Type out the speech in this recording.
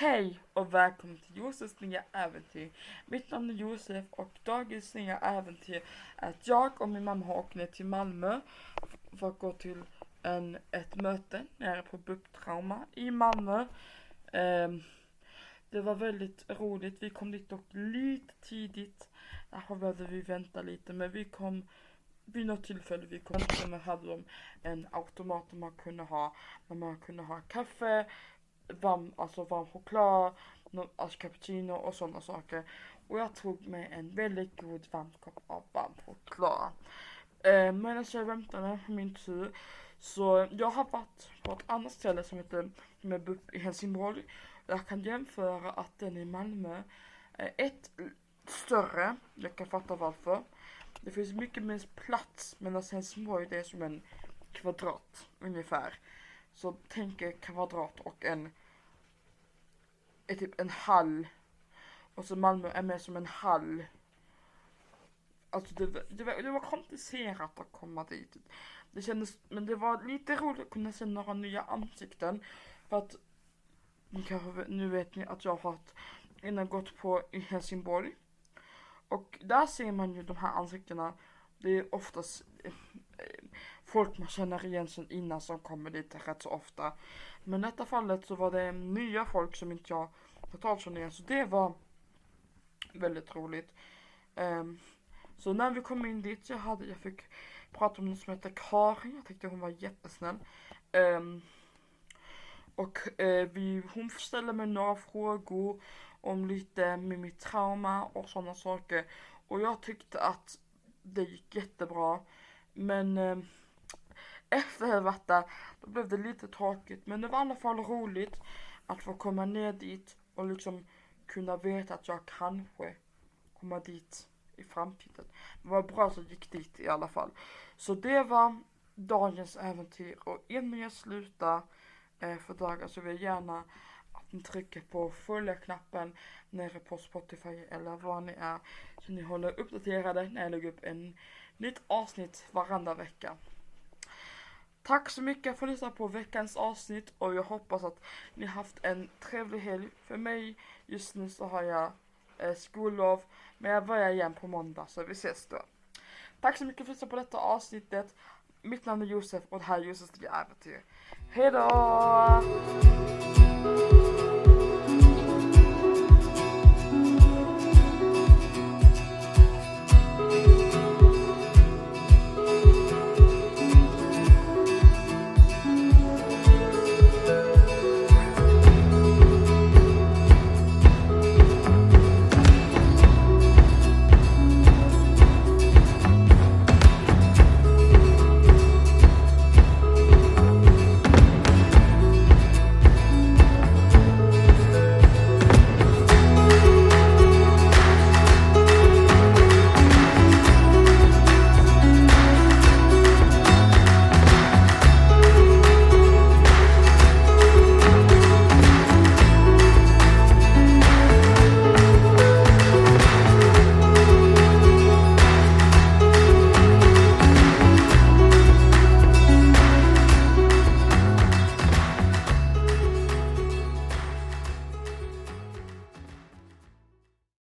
Hej och välkommen till Josefs nya äventyr. Mitt namn är Josef och dagens nya äventyr är att jag och min mamma har åkt ner till Malmö för att gå till en, ett möte nere på BUP-trauma i Malmö. Um, det var väldigt roligt. Vi kom dit dock lite tidigt. Därför behövde vi vänta lite men vi kom vid något tillfälle vi kom och hade de en automat där man kunde ha, där man kunde ha kaffe, varm, alltså varm choklad, alltså cappuccino och sådana saker. Och jag tog mig en väldigt god varm kopp av varm choklad. Eh, medan alltså jag väntade på min tur så jag har varit på ett annat ställe som heter med BUP i Helsingborg. Jag kan jämföra att den i Malmö är ett större, jag kan fatta varför. Det finns mycket mer plats medan alltså Helsingborg det är som en kvadrat ungefär. Så tänk er kvadrat och en är typ en hall. Och så Malmö är mer som en hall. Alltså det, det, var, det var komplicerat att komma dit. Det kändes, men det var lite roligt att kunna se några nya ansikten. För att, kanske, nu vet ni att jag har innan gått på i Helsingborg. Och där ser man ju de här ansiktena. Det är oftast eh, folk man känner igen sen innan som kommer dit rätt så ofta. Men i detta fallet så var det nya folk som inte jag totalt känner igen. Så det var väldigt roligt. Um, så när vi kom in dit, jag, hade, jag fick prata med någon som heter Karin. Jag tyckte hon var jättesnäll. Um, och uh, vi, hon ställde mig några frågor om lite med mitt trauma och sådana saker. Och jag tyckte att det gick jättebra. Men eh, efter jag varit där, då blev det lite tråkigt. Men det var i alla fall roligt att få komma ner dit och liksom kunna veta att jag kanske kommer dit i framtiden. Det var bra att jag gick dit i alla fall. Så det var dagens äventyr och innan jag slutar eh, för dagen så vill jag gärna trycker på följa-knappen nere på Spotify eller vad ni är. Så ni håller uppdaterade när jag lägger upp en nytt avsnitt varenda vecka. Tack så mycket för att lyssna på veckans avsnitt och jag hoppas att ni haft en trevlig helg. För mig just nu så har jag eh, skollov men jag börjar igen på måndag så vi ses då. Tack så mycket för att lyssna på detta avsnittet. Mitt namn är Josef och det här är Josefs äventyr. Hejdå!